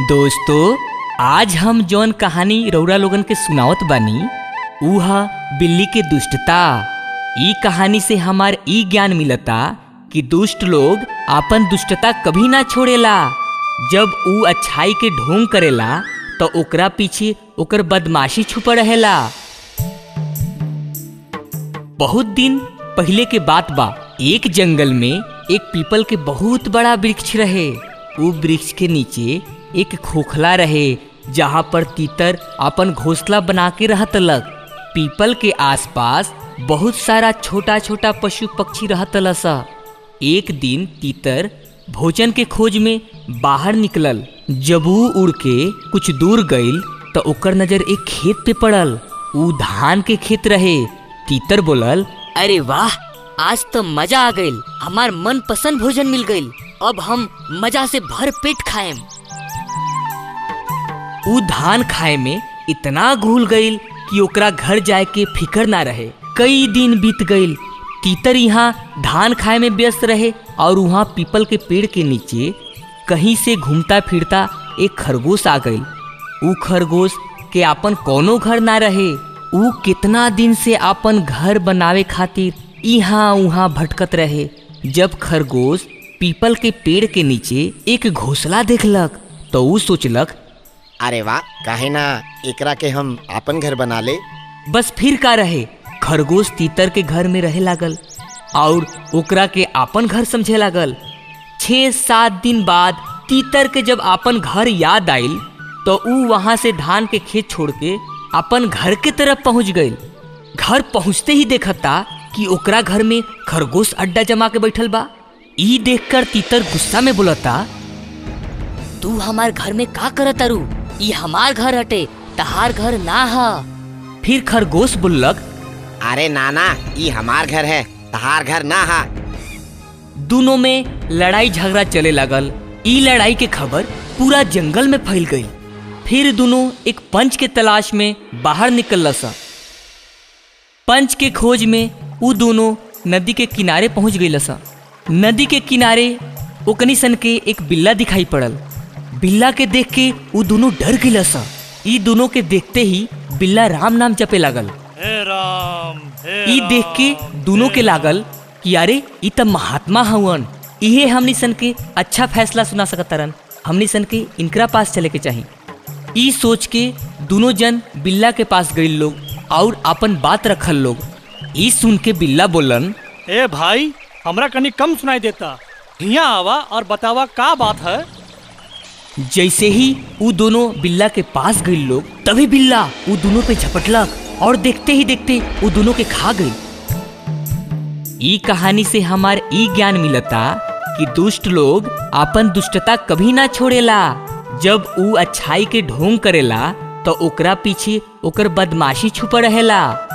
दोस्तों, आज हम जौन कहानी रौरा लोगन के सुनावत बानी ऊ ह बिल्ली के दुष्टता। ई कहानी से हमार ई ज्ञान मिलता कि दुष्ट लोग आपन दुष्टता कभी ना छोड़ेला। जब ऊ अच्छाई के ढोंग करेला तो ओकरा पीछे ओकर बदमाशी छुप रहेला। बहुत दिन पहले के बात बा, एक जंगल में एक पीपल के बहुत बड़ा वृक्ष रहे। ऊ वृक्ष के नीचे एक खोखला रहे, जहाँ पर तीतर अपन घोंसला बना के रहत लग। पीपल के आसपास बहुत सारा छोटा छोटा पशु पक्षी रहत सा एक दिन तीतर भोजन के खोज में बाहर निकलल। जब वो उड़ के कुछ दूर गईल तो ओकर नज़र एक खेत पे पड़ल। ऊ धान के खेत रहे। तीतर बोलल, अरे वाह, आज तो मज़ा आ गईल हमार मन पसंद भोजन मिल गईल अब हम मज़ा से भर पेट खाएम। ऊ धान खाए में इतना घुल गईल कि ओकरा घर जाए के फिकर ना रहे। कई दिन बीत गईल तीतर यहाँ धान खाए में व्यस्त रहे और वहाँ पीपल के पेड़ के नीचे कहीं से घूमता फिरता एक खरगोश आ गईल ऊ खरगोश के आपन कोनो घर ना रहे। ऊ कितना दिन से आपन घर बनावे खातिर यहाँ उहाँ भटकत रहे, जब खरगोश पीपल के पेड़ के नीचे एक घोसला देखलक तो ऊ सोचलक अरे वाह, काहे ना, एकरा के हम आपन घर बना ले। बस फिर का रहे, खरगोश तीतर के घर में रहे लागल, और ओकरा के आपन घर समझे लागल। छः सात दिन बाद तीतर के जब आपन घर याद आइल तो ऊ वहाँ से धान के खेत छोड़ के अपन घर के तरफ़ पहुँच गई घर पहुँचते ही देखता कि ओकरा घर में खरगोश अड्डा जमा के बैठल बा। ई देखकर तीतर गुस्सा में बोलता, तू हमार घर में का करत अरू? ये हमार घर हटे तहार घर ना हा। फिर खरगोश बोलक अरे नाना ई हमार घर है तहार घर ना हा। दोनों में लड़ाई झगड़ा चले लगल। ई लड़ाई के खबर पूरा जंगल में फैल गई। फिर दोनों एक पंच के तलाश में बाहर निकल सा पंच के खोज में ऊ दोनों नदी के किनारे पहुँच गई सा नदी के किनारे ओकनी सन के एक बिल्ला दिखाई पड़ल। बिल्ला के देख के ऊ दोनों डर सा। ई दोनों के देखते ही बिल्ला राम नाम जपे लागल। हे राम ई देख के दोनों के लागल कि अरे ई त महात्मा हवन इहे हमनी सन के अच्छा फैसला सुना सकतरन हमनी सन के इनकरा पास चले के चाही। ई सोच के दोनों जन बिल्ला के पास गई लोग और अपन बात रखल लोग। ई सुन के बिल्ला बोलन ए भाई हमरा कनी कम सुनाई देता। हिया आवा और बतावा का बात है? जैसे ही ऊ दोनों बिल्ला के पास गई लोग, तभी बिल्ला ऊ दोनों पे झपटलक और देखते ही देखते ऊ दोनों के खा गई। ई कहानी से हमार ई ज्ञान मिलता कि दुष्ट लोग अपन दुष्टता कभी ना छोड़ेला। जब ऊ अच्छाई के ढोंग करेला तो ओकरा पीछे ओकर बदमाशी छुपा रहेला।